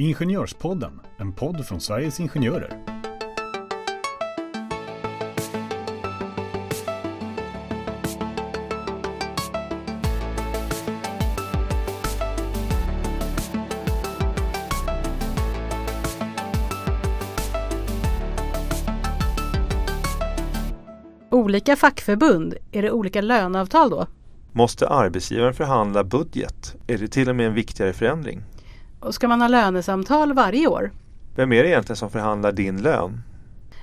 Ingenjörspodden, en podd från Sveriges Ingenjörer. Olika fackförbund, är det olika löneavtal då? Måste arbetsgivaren förhandla budget? Är det till och med en viktigare förändring? Och ska man ha lönesamtal varje år? Vem är det egentligen som förhandlar din lön?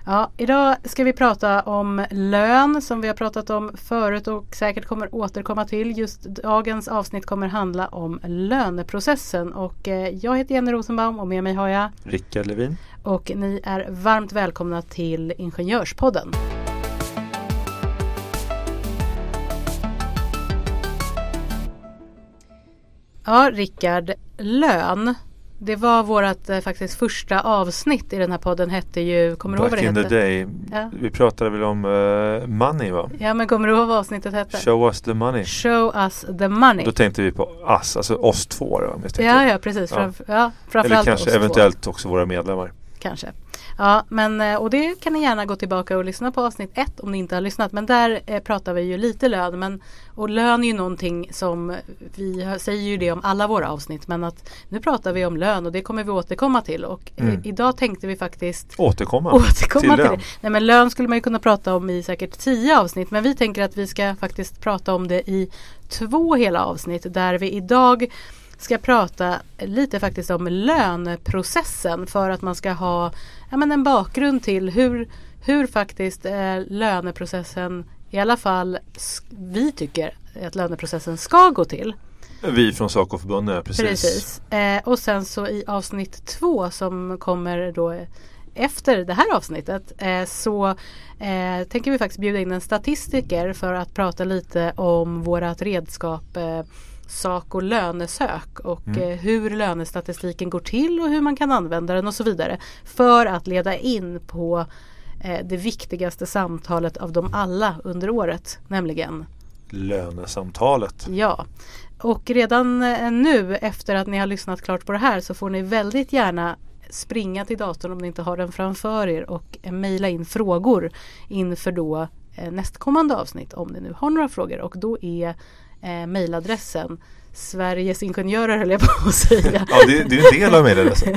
Ja, idag ska vi prata om lön som vi har pratat om förut och säkert kommer återkomma till. Just dagens avsnitt kommer handla om löneprocessen och eh, jag heter Jenny Rosenbaum och med mig har jag Rickard Levin. och ni är varmt välkomna till Ingenjörspodden. Ja, Rickard, lön. Det var vårt eh, faktiskt första avsnitt i den här podden hette ju, kommer du ihåg vad Back det in the hette? day. Ja. Vi pratade väl om eh, money va? Ja men kommer du ihåg vad avsnittet hette? Show us the money. Show us the money. Då tänkte vi på us, alltså oss två då, Ja, ja precis. Ja. Framf- ja, Eller framförallt kanske oss två. eventuellt också våra medlemmar. Kanske. Ja, men eh, och det kan ni gärna gå tillbaka och lyssna på avsnitt ett om ni inte har lyssnat. Men där eh, pratar vi ju lite lön. Men, och lön är ju någonting som vi har- säger ju det om alla våra avsnitt. Men att nu pratar vi om lön och det kommer vi återkomma till. Och eh, Mm. idag tänkte vi faktiskt Återkomma, återkomma till till, lön. det. Nej men lön skulle man ju kunna prata om i säkert tio avsnitt. Men vi tänker att vi ska faktiskt prata om det i två hela avsnitt. Där vi idag ska prata lite faktiskt om löneprocessen. För att man ska ha ja, men en bakgrund till hur, hur faktiskt eh, löneprocessen i alla fall vi tycker att löneprocessen ska gå till. Vi från Saco-förbundet, precis. Precis. Eh, och sen så i avsnitt två som kommer då efter det här avsnittet eh, så eh, tänker vi faktiskt bjuda in en statistiker för att prata lite om vårat redskap eh, sak och lönesök och Mm. eh, hur lönestatistiken går till och hur man kan använda den och så vidare. För att leda in på eh, det viktigaste samtalet av dem alla under året, nämligen Lönesamtalet. Ja, och redan eh, nu efter att ni har lyssnat klart på det här så får ni väldigt gärna springa till datorn om ni inte har den framför er och mejla in frågor inför då nästkommande avsnitt om ni nu har några frågor och då är eh, mejladressen Sveriges Ingenjörer höll jag på att säga. Ja, det, det är en del av mejladressen.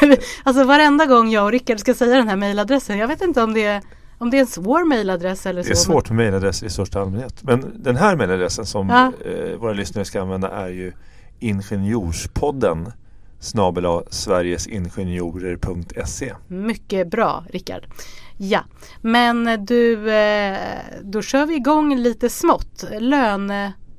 alltså varenda gång jag och Rickard ska säga den här mejladressen. Jag vet inte om det är, om det är en svår mejladress eller så. Det är svårt med mejladresser i största allmänhet. Men den här mejladressen som Ja. eh, våra lyssnare ska använda är ju Ingenjorspodden snabel sverigesingenjorer.se Mycket bra Rickard. Ja, men du, eh, då kör vi igång lite smått.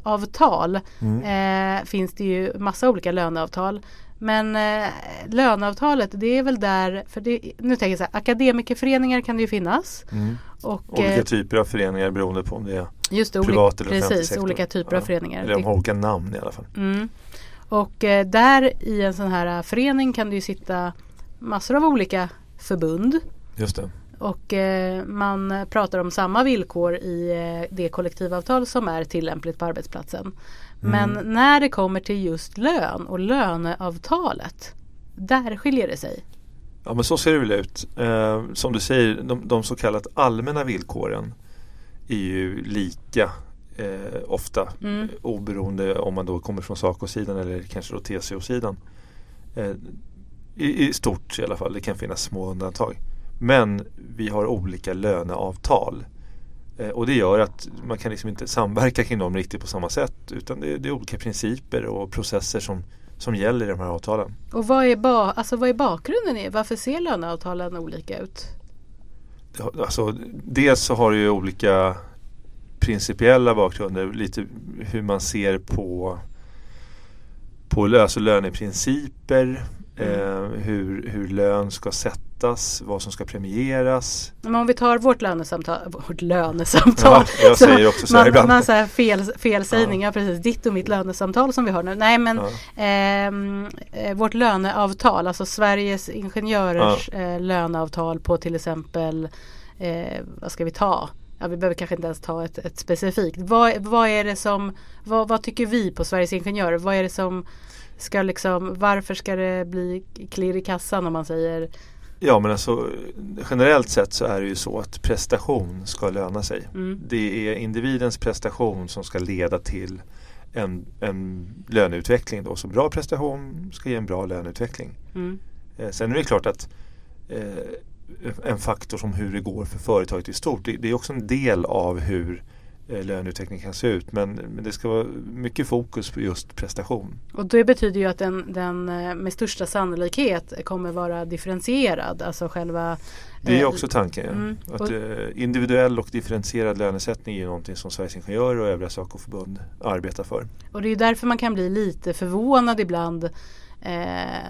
Löneavtal Mm. eh, finns det ju massa olika löneavtal. Men eh, löneavtalet det är väl där, för det, nu tänker jag så här, akademikerföreningar kan det ju finnas. Mm. Och, Olika eh, typer av föreningar beroende på om det är just det, privat olika, eller precis, sektor. olika typer av Ja. föreningar. Eller de har olika namn i alla fall. Mm. Och eh, där i en sån här förening kan det ju sitta massor av olika förbund. Just det. Och eh, man pratar om samma villkor i eh, det kollektivavtal som är tillämpligt på arbetsplatsen. Men Mm. när det kommer till just lön och löneavtalet, där skiljer det sig. Ja men så ser det väl ut. Eh, som du säger, de, de så kallat allmänna villkoren är ju lika eh, ofta Mm. oberoende om man då kommer från SACO-sidan eller kanske då TCO-sidan. Eh, i, I stort i alla fall, det kan finnas små undantag. Men vi har olika löneavtal. Eh, och det gör att man kan liksom inte samverka kring dem riktigt på samma sätt utan det, det är olika principer och processer som, som gäller i de här avtalen. Och vad är, ba- alltså, vad är bakgrunden? i? Varför ser löneavtalen olika ut? Alltså, dels så har det ju olika principiella bakgrunder, lite hur man ser på, på alltså löneprinciper, eh, hur, hur lön ska sättas, vad som ska premieras. Men om vi tar vårt lönesamtal, vårt lönesamtal. Ja, jag säger också så här man, ibland. Man säger fel, felsägning, ja. precis. Ditt och mitt lönesamtal som vi har nu. Nej men Ja. ehm, eh, vårt löneavtal, alltså Sveriges Ingenjörers eh, löneavtal på till exempel, eh, vad ska vi ta? ja, vi behöver kanske inte ens ta ett, ett specifikt. Vad, vad är det som, vad, vad tycker vi på Sveriges Ingenjörer? Vad är det som ska liksom, varför ska det bli klirr i kassan om man säger Ja men alltså generellt sett så är det ju så att prestation ska löna sig. Mm. Det är individens prestation som ska leda till en, en löneutveckling. Då. Så bra prestation ska ge en bra löneutveckling. mm, Eh, sen är det klart att eh, en faktor som hur det går för företaget i stort. Det, det är också en del av hur löneutveckling kan se ut. Men, men det ska vara mycket fokus på just prestation. Och det betyder ju att den, den eh, med största sannolikhet kommer vara differentierad. Alltså själva Det är eh, också tanken. mm, Att, eh, individuell och differentierad lönesättning är någonting som Sveriges Ingenjörer och övriga SACO-förbund arbetar för. Och det är därför man kan bli lite förvånad ibland eh,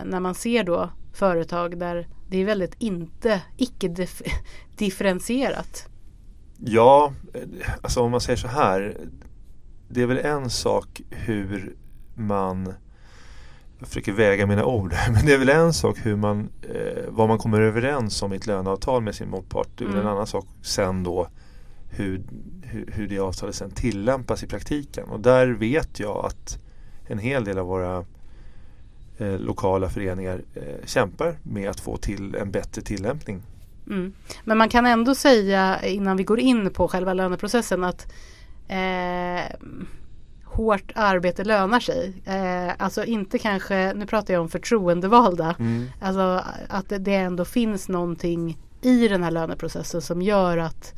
när man ser då företag där det är väldigt inte icke dif- differentierat. Ja, eh, alltså om man säger så här. Det är väl en sak hur man jag försöker väga mina ord. Men det är väl en sak hur man, eh, vad man kommer överens om i ett löneavtal med sin motpart. Det är väl Mm. en annan sak sen då hur, hur, hur det avtalet sen tillämpas i praktiken. Och där vet jag att en hel del av våra eh, lokala föreningar eh, kämpar med att få till en bättre tillämpning. Mm. Men man kan ändå säga innan vi går in på själva löneprocessen att eh, hårt arbete lönar sig. Eh, alltså inte kanske, nu pratar jag om förtroendevalda. Alltså att det- ändå finns någonting i den här löneprocessen som gör att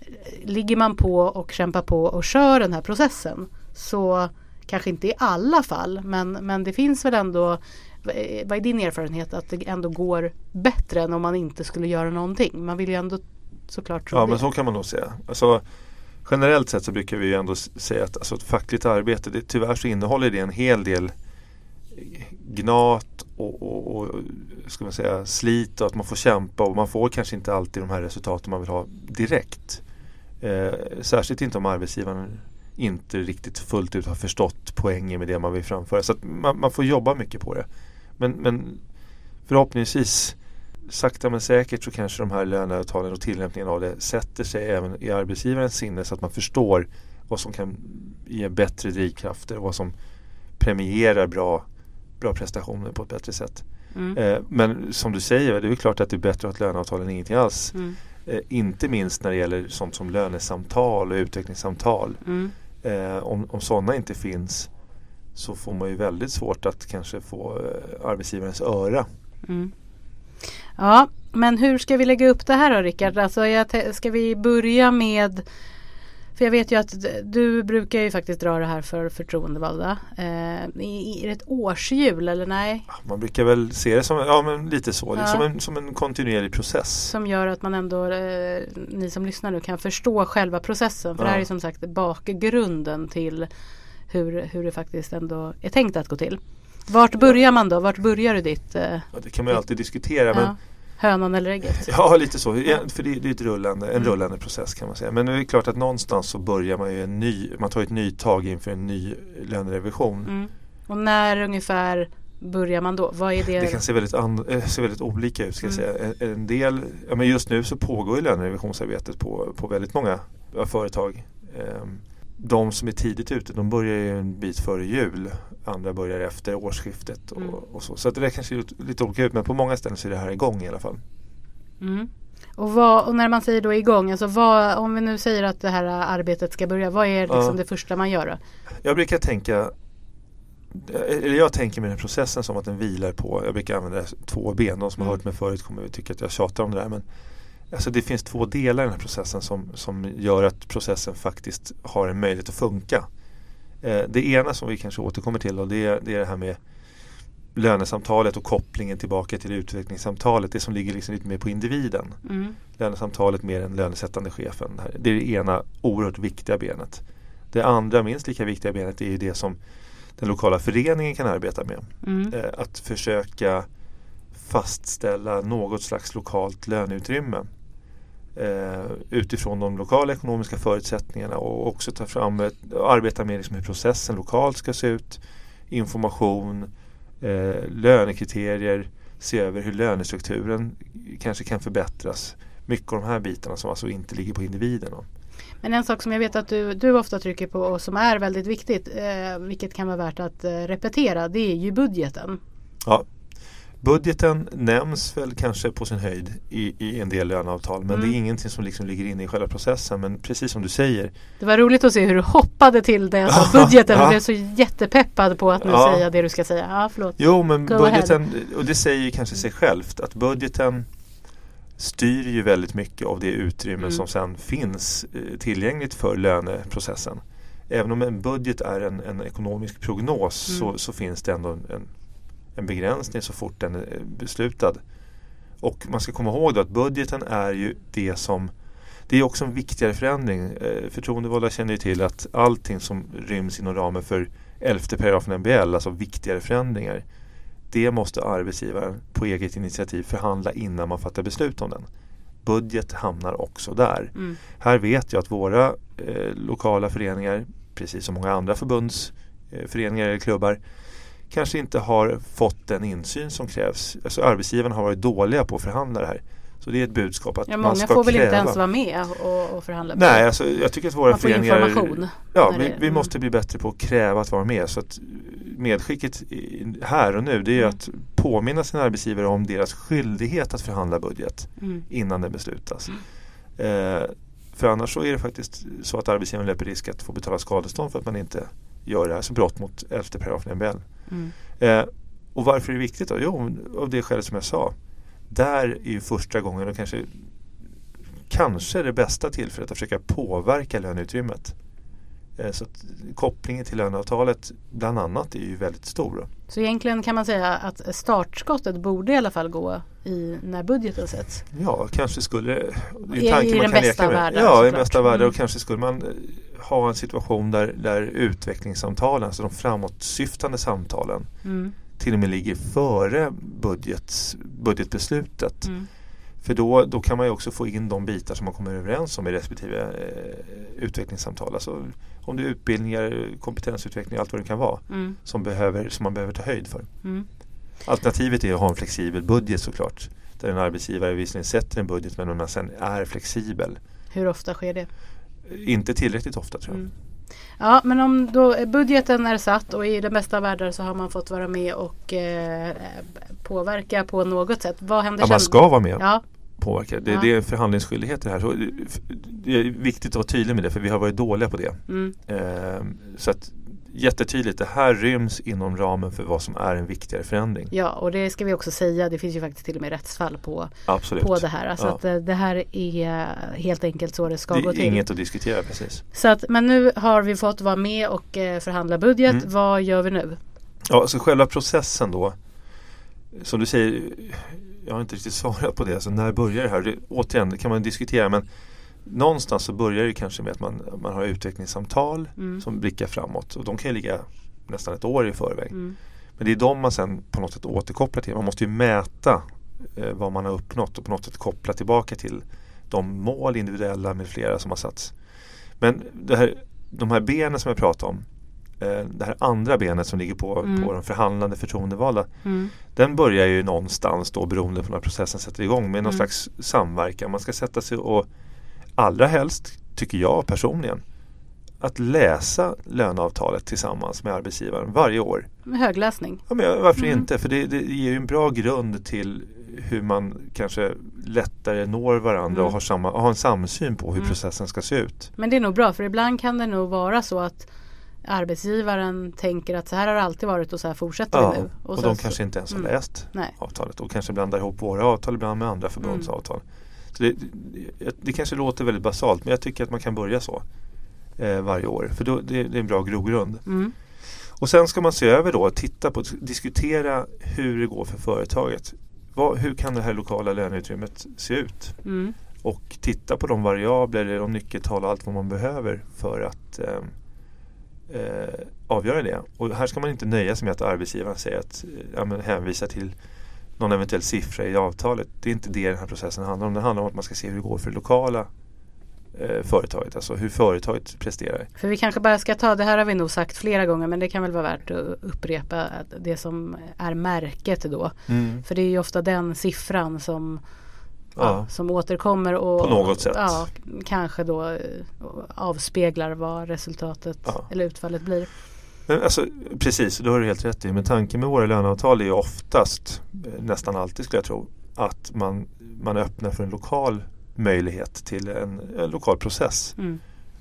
eh, ligger man på och kämpar på och kör den här processen så kanske inte i alla fall men, men det finns väl ändå vad är din erfarenhet att det ändå går bättre än om man inte skulle göra någonting? Man vill ju ändå såklart tro Ja det. men så kan man nog säga. Alltså, generellt sett så brukar vi ju ändå säga att alltså, ett fackligt arbete, det, tyvärr så innehåller det en hel del gnat och, och, och ska man säga, slit och att man får kämpa och man får kanske inte alltid de här resultaten man vill ha direkt. Eh, särskilt inte om arbetsgivaren inte riktigt fullt ut har förstått poängen med det man vill framföra. Så man, man får jobba mycket på det. Men, men förhoppningsvis sakta men säkert så kanske de här löneavtalen och tillämpningen av det sätter sig även i arbetsgivarens sinne så att man förstår vad som kan ge bättre drivkrafter och vad som premierar bra, bra prestationer på ett bättre sätt. Mm. Eh, men som du säger, det är klart att det är bättre att ha ett löneavtal än ingenting alls. Mm. Eh, inte minst när det gäller sånt som lönesamtal och utvecklingssamtal. Mm. Eh, om, om sådana inte finns så får man ju väldigt svårt att kanske få eh, arbetsgivarens öra. Mm. Ja, men hur ska vi lägga upp det här då Rickard? Alltså, ska vi börja med för jag vet ju att du brukar ju faktiskt dra det här för förtroendevalda. Eh, i- Är det ett årshjul eller nej? Man brukar väl se det som ja, men lite så, Ja. som, en, som en kontinuerlig process. Som gör att man ändå, eh, ni som lyssnar nu kan förstå själva processen. För det här Ja. är som sagt bakgrunden till hur, hur det faktiskt ändå är tänkt att gå till. Vart börjar man då? Vart börjar du ditt eh, Ja, det kan man ju alltid diskutera. ja, Men, hönan eller ägget? ja, lite så. För det, det är ett rullande, en Mm. rullande process kan man säga. Men det är klart att någonstans så börjar man ju en ny, man tar ett nytag inför en ny lönerevision. Mm. Och när ungefär börjar man då? Vad är det? Det kan se väldigt, an, eh, se väldigt olika ut ska jag Mm. säga. En, en del, ja, men just nu så pågår ju lönerevisionsarbetet på, på väldigt många företag. Ehm, de som är tidigt ute de börjar ju en bit före jul. Andra börjar efter årsskiftet och, Mm. och så. Så det där kanske ser lite olika ut men på många ställen så är det här igång i alla fall. Mm. Och, vad, och när man säger då igång, alltså vad, om vi nu säger att det här arbetet ska börja, vad är liksom Ja. det första man gör då? Jag brukar tänka eller jag tänker med den här processen som att den vilar på, jag brukar använda två ben. De som har Mm. hört mig förut kommer att tycka att jag tjatar om det där. Men alltså det finns två delar i den här processen som, som gör att processen faktiskt har en möjlighet att funka. Eh, det ena som vi kanske återkommer till och det, är- det är det här med lönesamtalet och kopplingen tillbaka till utvecklingssamtalet. Det som ligger liksom lite mer på individen. Mm. Lönesamtalet mer än lönesättande chefen. Det är det ena oerhört viktiga benet. Det andra minst lika viktiga benet är det som den lokala föreningen kan arbeta med. Mm. Eh, Att försöka fastställa något slags lokalt löneutrymme utifrån de lokala ekonomiska förutsättningarna och också ta fram arbeta med liksom hur processen lokalt ska se ut, information, eh, lönekriterier, se över hur lönestrukturen kanske kan förbättras. Mycket av de här bitarna som alltså inte ligger på individen. Men en sak som jag vet att du, du ofta trycker på och som är väldigt viktigt, eh, vilket kan vara värt att eh, repetera, det är ju budgeten. Ja, Budgeten nämns väl kanske på sin höjd i, i en del löneavtal men Mm. det är ingenting som liksom ligger inne i själva processen. Men precis som du säger, Det var roligt att se hur du hoppade till det jag sa budgeten och Ja. blev så jättepeppad på att nu Ja. säga det du ska säga. Ja, förlåt. Jo men Go budgeten, och det säger ju kanske sig självt att budgeten styr ju väldigt mycket av det utrymme Mm. som sen finns eh, tillgängligt för löneprocessen. Även om en budget är en, en ekonomisk prognos Mm. så, så finns det ändå en, en begränsning så fort den är beslutad. Och man ska komma ihåg att budgeten är ju det som det är också en viktigare förändring. Eh, Förtroendevalda känner ju till att allting som ryms inom ramen för elfte paragrafen MBL, alltså viktigare förändringar. Det måste arbetsgivaren på eget initiativ förhandla innan man fattar beslut om den. Budget hamnar också där. Mm. Här vet jag att våra eh, lokala föreningar, precis som många andra förbunds eh, föreningar eller klubbar, kanske inte har fått den insyn som krävs. Alltså arbetsgivarna har varit dåliga på att förhandla det här. Så det är ett budskap att Ja, man många ska får väl kräva. inte ens vara med och, och förhandla. Nej, alltså, jag tycker att våra Man får föreningar information. Ja, vi, det- vi mm. måste bli bättre på att kräva att vara med. Så att medskicket här och nu det är Mm. att påminna sina arbetsgivare om deras skyldighet att förhandla budget Mm. innan det beslutas. Eh, för annars så är det faktiskt så att arbetsgivaren löper risk att få betala skadestånd för att man inte gör det här. Alltså brott mot 11 paragrafen MBL. Mm. Eh, och varför är det viktigt då? Jo, av det skälet som jag sa. Där är ju första gången och kanske kanske det bästa tillfället att försöka påverka löneutrymmet. Eh, så kopplingen till löneavtalet bland annat är ju väldigt stor. Så egentligen kan man säga att startskottet borde i alla fall gå i när budgeten sätts. Ja, kanske skulle det är I- en tanke i man den kan bästa med. världen, Ja, i den bästa världen. Mm. Och kanske skulle man eh, ha en situation där, där utvecklingssamtalen, alltså de framåtsyftande samtalen, Mm. till och med ligger före budgets, budgetbeslutet. Mm. För då, då kan man ju också få in de bitar som man kommer överens om i respektive eh, utvecklingssamtal. Alltså om det är utbildningar, kompetensutveckling, allt vad det kan vara Mm. som, behöver, som man behöver ta höjd för. Mm. Alternativet är att ha en flexibel budget såklart. Där en arbetsgivare visserligen sätter en budget men man sen är flexibel. Hur ofta sker det? Inte tillräckligt ofta tror jag. Mm. Ja men om då budgeten är satt och i den bästa världen så har man fått vara med och eh, påverka på något sätt. Vad händer Ja, sen? man ska vara med Ja, påverka. Det, Ja. det är förhandlingsskyldigheter här. Så det är viktigt att vara tydlig med det för vi har varit dåliga på det. mm. Eh, så att jättetydligt, det här ryms inom ramen för vad som är en viktigare förändring. ja och det ska vi också säga. Det finns ju faktiskt till och med rättsfall på, Absolut. på det här. Alltså Ja. att eh, det här är helt enkelt så det ska det gå är till. inget att diskutera precis. Så att, men nu har vi fått vara med och eh, förhandla budget. Mm. Vad gör vi nu? Ja, så själva processen då. Som du säger, jag har inte riktigt svarat på det. Så när börjar det här? Det, återigen, det kan man diskutera men någonstans så börjar det kanske med att man, man har utvecklingssamtal Mm. som blickar framåt. Och de kan ju ligga nästan ett år i förväg. Mm. Men det är de man sen på något sätt återkopplar till. Man måste ju mäta eh, vad man har uppnått och på något sätt koppla tillbaka till de mål individuella med flera som har satts. Men här, de här benen som jag pratade om det här andra benet som ligger på, Mm. på de förhandlande förtroendevalda Mm. den börjar ju någonstans då beroende på när processen sätter igång med någon Mm. slags samverkan. Man ska sätta sig och allra helst, tycker jag personligen, att läsa löneavtalet tillsammans med arbetsgivaren varje år. Med högläsning. Ja, men varför Mm. inte? För det, det ger ju en bra grund till hur man kanske lättare når varandra Mm. och har, samma, har en samsyn på hur Mm. processen ska se ut. Men det är nog bra för ibland kan det nog vara så att arbetsgivaren tänker att så här har det alltid varit och så här fortsätter Ja, vi nu. och, sen de så- kanske inte ens har Mm. läst Nej. avtalet och kanske blandar ihop våra avtal ibland med andra förbunds Mm. avtal. Så det, det, det kanske låter väldigt basalt men jag tycker att man kan börja så eh, varje år för då, det, det är en bra grogrund. Mm. Och sen ska man se över då, titta på, diskutera hur det går för företaget. Vad, hur kan det här lokala löneutrymmet se ut? Mm. Och titta på de variabler, de nyckeltal och allt vad man behöver för att eh, eh, avgöra det. Och här ska man inte nöja sig med att arbetsgivaren säger att eh, ja, men hänvisa till någon eventuell siffra i avtalet. Det är inte det den här processen handlar om. Det handlar om att man ska se hur det går för det lokala eh, företaget, alltså hur företaget presterar. För vi kanske bara ska ta, det här har vi nog sagt flera gånger men det kan väl vara värt att upprepa det som är märket då. För det är ju ofta den siffran som ja, som återkommer och På något sätt. Ja, kanske då eh, avspeglar vad resultatet Ja. eller utfallet blir. Alltså, precis, det har du helt rätt i. Men tanken med våra löneavtal är oftast, eh, nästan alltid skulle jag tro, att man, man öppnar för en lokal möjlighet till en, en lokal process. Mm.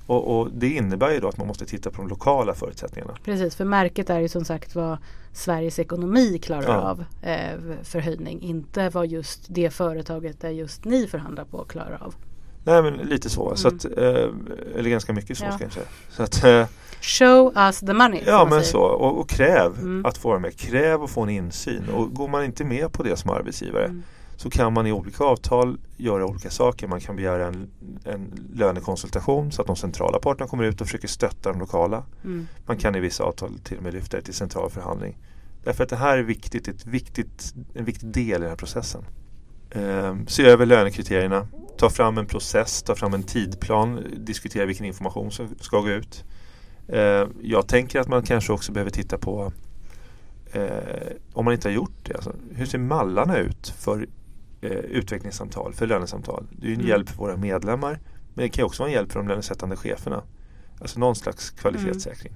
Och, och det innebär ju då att man måste titta på de lokala förutsättningarna. Precis, för märket är ju som sagt vad Sveriges ekonomi klarar Ja. av eh, för höjning. Inte vad just det företaget där just ni förhandlar på klarar av. Nej men lite så. så att, eh, eller ganska mycket så Mm. Ja. ska jag säga. Så att, eh, Show us the money. ja men säger. så. Och, och kräv Mm. att få vara med. Kräv att få en insyn. Och går man inte med på det som arbetsgivare Mm. Så kan man i olika avtal göra olika saker. Man kan begära en, en lönekonsultation så att de centrala parterna kommer ut och försöker stötta de lokala. Mm. Man kan i vissa avtal till och med lyfta det till central förhandling. Därför att det här är viktigt, ett viktigt, en viktig del i den här processen. Ehm, se över lönekriterierna, ta fram en process, ta fram en tidplan, diskutera vilken information som ska gå ut. Ehm, jag tänker att man kanske också behöver titta på eh, om man inte har gjort det. Alltså, hur ser mallarna ut för eh, utvecklingssamtal, för lönesamtal? Det är ju en Mm. hjälp för våra medlemmar men det kan ju också vara en hjälp för de lönesättande cheferna. Alltså någon slags kvalitetssäkring.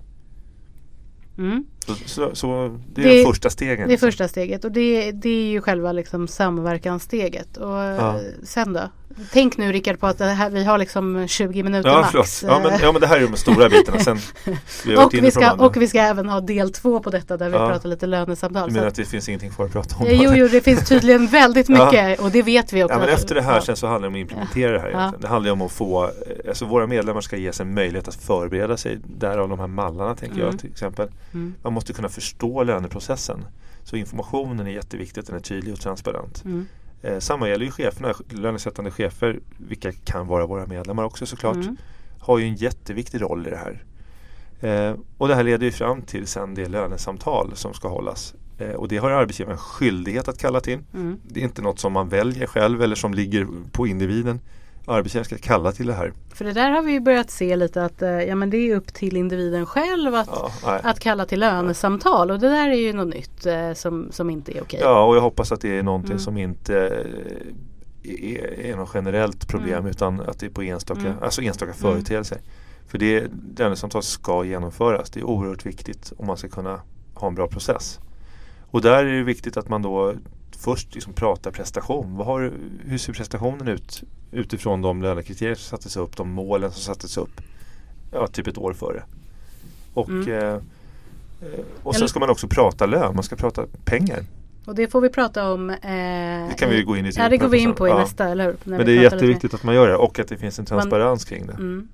Mm. Så, så, så det är Det- de första stegen. Det är liksom. första steget och det, det är ju själva liksom samverkanssteget. Och Ja. sen då? Tänk nu Rickard på att här, vi har liksom 20 minuter Ja, max. förlåt. Ja men, Eh, ja men det här är de stora bitarna. Sen, vi och, vi ska, och vi ska även ha del två på detta där vi Ja. pratar lite lönesamtal. Du menar att- det finns ingenting kvar att prata om? Jo, jo, det finns tydligen väldigt mycket och det vet vi också. Ja, men efter det här sen så handlar det om att implementera det här. Egentligen. Det handlar ju om att få, eh, alltså våra medlemmar ska ges en möjlighet att förbereda sig. Därav de här mallarna tänker Mm. jag till exempel. Mm. Man måste kunna förstå löneprocessen. Så informationen är jätteviktig att den är tydlig och transparent. Mm. Eh, samma gäller ju cheferna, lönesättande chefer, vilka kan vara våra medlemmar också såklart. Mm. har ju en jätteviktig roll i det här. Eh, och det här leder ju fram till sen det lönesamtal som ska hållas. Eh, och det har arbetsgivaren skyldighet att kalla till. Mm. Det är inte något som man väljer själv eller som ligger på individen. Arbetsgivaren ska kalla till det här. För det där har vi ju börjat se lite att eh, ja, men det är upp till individen själv att, Ja, att kalla till lönesamtal och det där är ju något nytt eh, som, som inte är okej. ja och jag hoppas att det är någonting Mm. som inte eh, är, är något generellt problem Mm. utan att det är på enstaka, Mm. alltså enstaka Mm. företeelser. För det, lönesamtal ska genomföras. Det är oerhört viktigt om man ska kunna ha en bra process. Och där är det viktigt att man då först liksom pratar prestation. Har, hur ser prestationen ut utifrån de lönekriterier som sattes upp, de målen som sattes upp ja, typ ett år före. Och, Mm. eh, och sen ska man också prata lön, man ska prata pengar. Och det får vi prata om. Eh, Det kan vi gå in i Ja det går vi in på i Ja. nästa, eller hur? Men det är jätteviktigt att man gör det och att det finns en transparens kring det. Mm.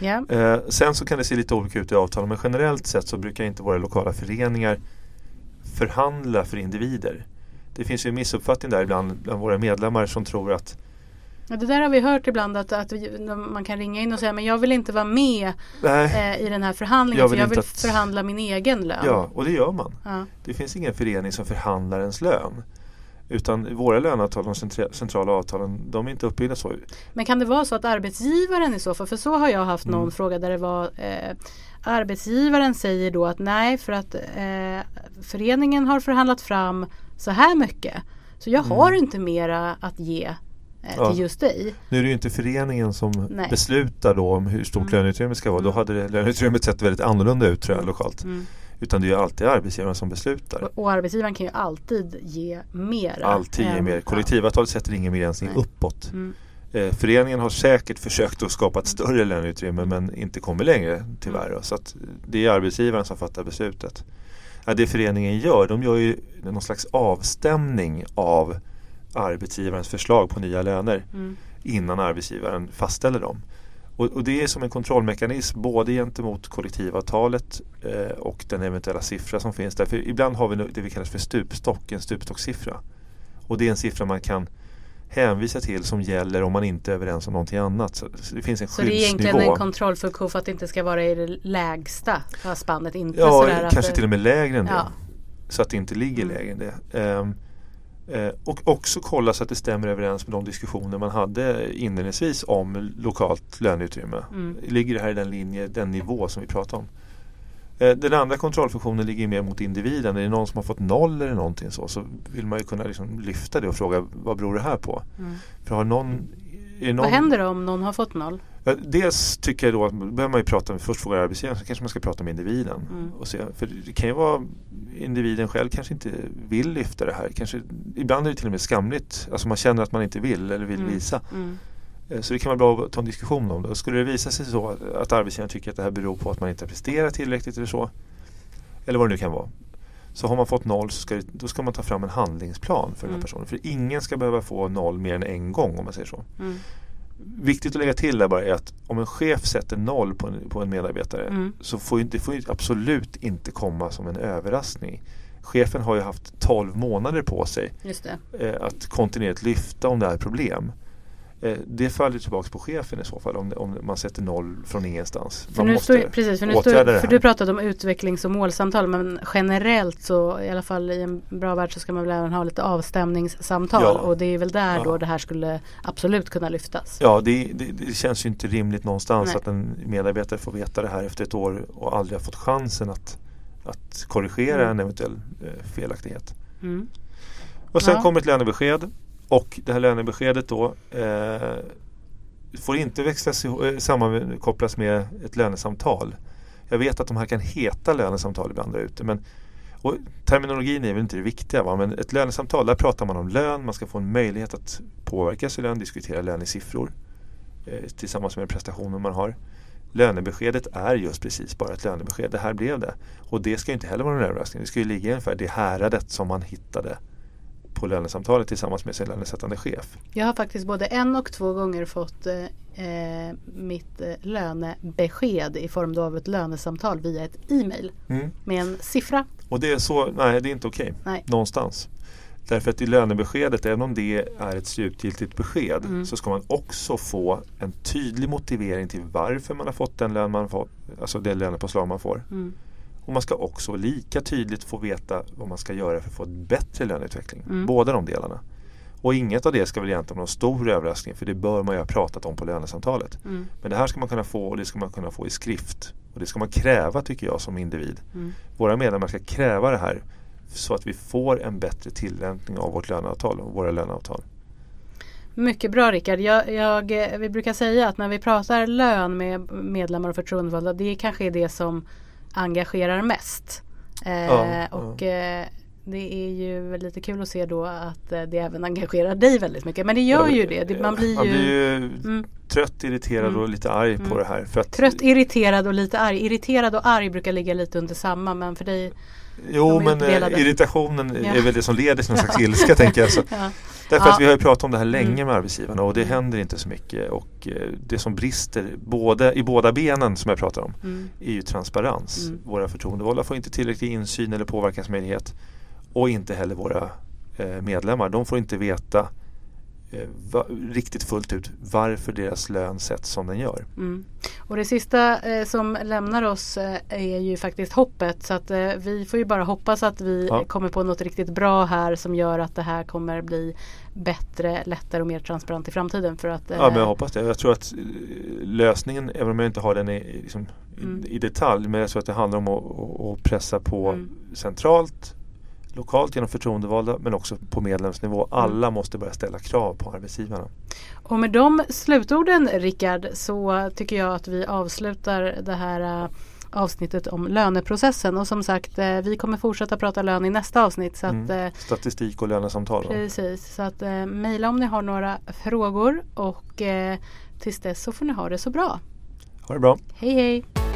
Ja. Eh, sen så kan det se lite olika ut i avtalen men generellt sett så brukar inte våra lokala föreningar förhandla för individer. Det finns ju en missuppfattning där ibland bland våra medlemmar som tror att Ja, det där har vi hört ibland att, att man kan ringa in och säga men jag vill inte vara med eh, i den här förhandlingen Jag för vill jag vill att- förhandla min egen lön. ja, och det gör man. Ja. Det finns ingen förening som förhandlar ens lön. Utan våra löneavtal, de centra- centrala avtalen, de är inte uppbyggda så. Men kan det vara så att arbetsgivaren i så fall, för så har jag haft någon Mm. fråga där det var eh, Arbetsgivaren säger då att nej för att eh, föreningen har förhandlat fram så här mycket. Så jag har inte mera att ge eh, Ja. till just dig. Nu är det ju inte föreningen som Nej. beslutar då om hur stort Mm. löneutrymmet ska vara. Då hade det, löneutrymmet sett väldigt annorlunda ut tror jag lokalt. Mm. Utan det är ju alltid arbetsgivaren som beslutar. Och, och arbetsgivaren kan ju alltid ge mera. Alltid ge mer. Kollektivavtalet sätter ingen begränsning Nej. uppåt. Mm. Eh, föreningen har säkert försökt att skapa ett större löneutrymme men inte kommit längre tyvärr. Så det är arbetsgivaren som fattar beslutet. Ja, det föreningen gör, de gör ju någon slags avstämning av arbetsgivarens förslag på nya löner Mm. innan arbetsgivaren fastställer dem. Och, och det är som en kontrollmekanism både gentemot kollektivavtalet eh, och den eventuella siffra som finns där. För ibland har vi det vi kallar för stupstock, en stupstockssiffra. Och det är en siffra man kan hänvisa till som gäller om man inte är överens om någonting annat. Så det finns en Så det är egentligen en kontrollfunktion för att det inte ska vara i det lägsta spannet. Inte Ja, att kanske till och med lägre än det. Ja. Så att det inte ligger Mm. lägre än det. Ehm, eh, och också kolla så att det stämmer överens med de diskussioner man hade inledningsvis om lokalt löneutrymme. Mm. Ligger det här i den linje, den nivå som vi pratar om? Eh, Den andra kontrollfunktionen ligger mer mot individen. Är det någon som har fått noll eller någonting så, så vill man ju kunna liksom lyfta det och fråga vad beror det här på? Mm. För har någon, någon, Vad händer om någon har fått noll? Ja, Dels tycker jag då att behöver man ju prata med, först fråga arbetsgivaren, så kanske man ska prata med individen. Mm. Och se, för det kan ju vara individen själv kanske inte vill lyfta det här. Kanske, ibland är det till och med skamligt. Alltså man känner att man inte vill eller vill Mm. visa. Mm. Eh, Så det kan vara bra att ta en diskussion om det. Skulle det visa sig så att arbetsgivaren tycker att det här beror på att man inte har presterat tillräckligt eller så. Eller vad det nu kan vara. Så har man fått noll så ska, det, då ska man ta fram en handlingsplan för den Mm. här personen. För ingen ska behöva få noll mer än en gång om man säger så. Mm. Viktigt att lägga till där bara är att om en chef sätter noll på en, på en medarbetare Mm. så får det får absolut inte komma som en överraskning. Chefen har ju haft 12 månader på sig eh, att kontinuerligt lyfta om det är problem. Eh, det faller tillbaka på chefen i så fall om, om man sätter noll från ingenstans. För Man nu måste står, precis, för, nu det för du pratade om utvecklings och målsamtal men generellt så i alla fall i en bra värld så ska man väl även ha lite avstämningssamtal Ja. och det är väl där Ja. då det här skulle absolut kunna lyftas. Ja, det, det, det känns ju inte rimligt någonstans Nej. att en medarbetare får veta det här efter ett år och aldrig har fått chansen att, att korrigera Mm. en eventuell eh, felaktighet. Mm. Och sen Ja. kommer ett lönebesked och det här lönebeskedet då eh, får inte växlas eh, sammankopplas med ett lönesamtal. Jag vet att de här kan heta lönesamtal ibland där ute men och terminologin är väl inte det viktiga va? men ett lönesamtal där pratar man om lön, man ska få en möjlighet att påverka sin lön, diskutera lön i siffror eh, tillsammans med prestationen man har. Lönebeskedet är just precis bara ett lönebesked. Det här blev det. Och det ska ju inte heller vara någon överraskning. Det ska ju ligga ungefär det häradet som man hittade på lönesamtalet tillsammans med sin lönesättande chef. Jag har faktiskt både en och två gånger fått eh, eh, mitt eh, lönebesked i form av ett lönesamtal via ett e-mail med en siffra. Och det är så, nej det är inte okej. Nej. Någonstans. Därför att i lönebeskedet, även om det är ett slutgiltigt besked, Mm. så ska man också få en tydlig motivering till varför man har fått den lön man får, alltså det lönepåslag man får. Mm. Och man ska också lika tydligt få veta vad man ska göra för att få en bättre löneutveckling. Mm. Båda de delarna. Och inget av det ska väl egentligen vara någon stor överraskning för det bör man ju ha pratat om på lönesamtalet. Mm. Men det här ska man kunna få och det ska man kunna få i skrift. Och det ska man kräva tycker jag som individ. Mm. Våra medlemmar ska kräva det här så att vi får en bättre tillämpning av vårt löneavtal och våra löneavtal. Mycket bra Rickard. Jag, jag, vi brukar säga att när vi pratar lön med medlemmar och förtroendevalda det kanske är det som engagerar mest. Eh, Ja, och eh, det är ju lite kul att se då att eh, det även engagerar dig väldigt mycket. Men det gör ju det. man blir Man ju, blir ju Mm. trött, irriterad Mm. och lite arg på Mm. det här. För att, trött, irriterad och lite arg. Irriterad och arg brukar ligga lite under samma men för dig Jo men irritationen Ja. är väl det som leder till någon slags ilska tänker jag. Så. Därför Ja. att vi har ju pratat om det här länge Mm. med arbetsgivarna och det Mm. händer inte så mycket. Och eh, det som brister både, i båda benen som jag pratar om Mm. är ju transparens. Mm. Våra förtroendevalda får inte tillräcklig insyn eller påverkansmöjlighet. Och inte heller våra eh, medlemmar. De får inte veta va, riktigt fullt ut varför deras lön sätts som den gör. Mm. Och det sista eh, som lämnar oss eh, är ju faktiskt hoppet. Så att eh, vi får ju bara hoppas att vi Ja. eh, kommer på något riktigt bra här som gör att det här kommer bli bättre, lättare och mer transparent i framtiden. För att, eh, Ja men jag hoppas det. Jag tror att eh, lösningen, även om jag inte har den i, liksom, Mm. i, i detalj, men jag tror att det handlar om att, att, att pressa på Mm. centralt, lokalt genom förtroendevalda men också på medlemsnivå. Mm. Alla måste börja ställa krav på arbetsgivarna. Och med de slutorden Rickard så tycker jag att vi avslutar det här eh, avsnittet om löneprocessen. Och som sagt eh, vi kommer fortsätta prata lön i nästa avsnitt. Så Mm. eh, Statistik och lönesamtal. Precis, så att mejla om ni har några frågor och tills dess så får ni ha det så bra. Ha det bra. Hej hej!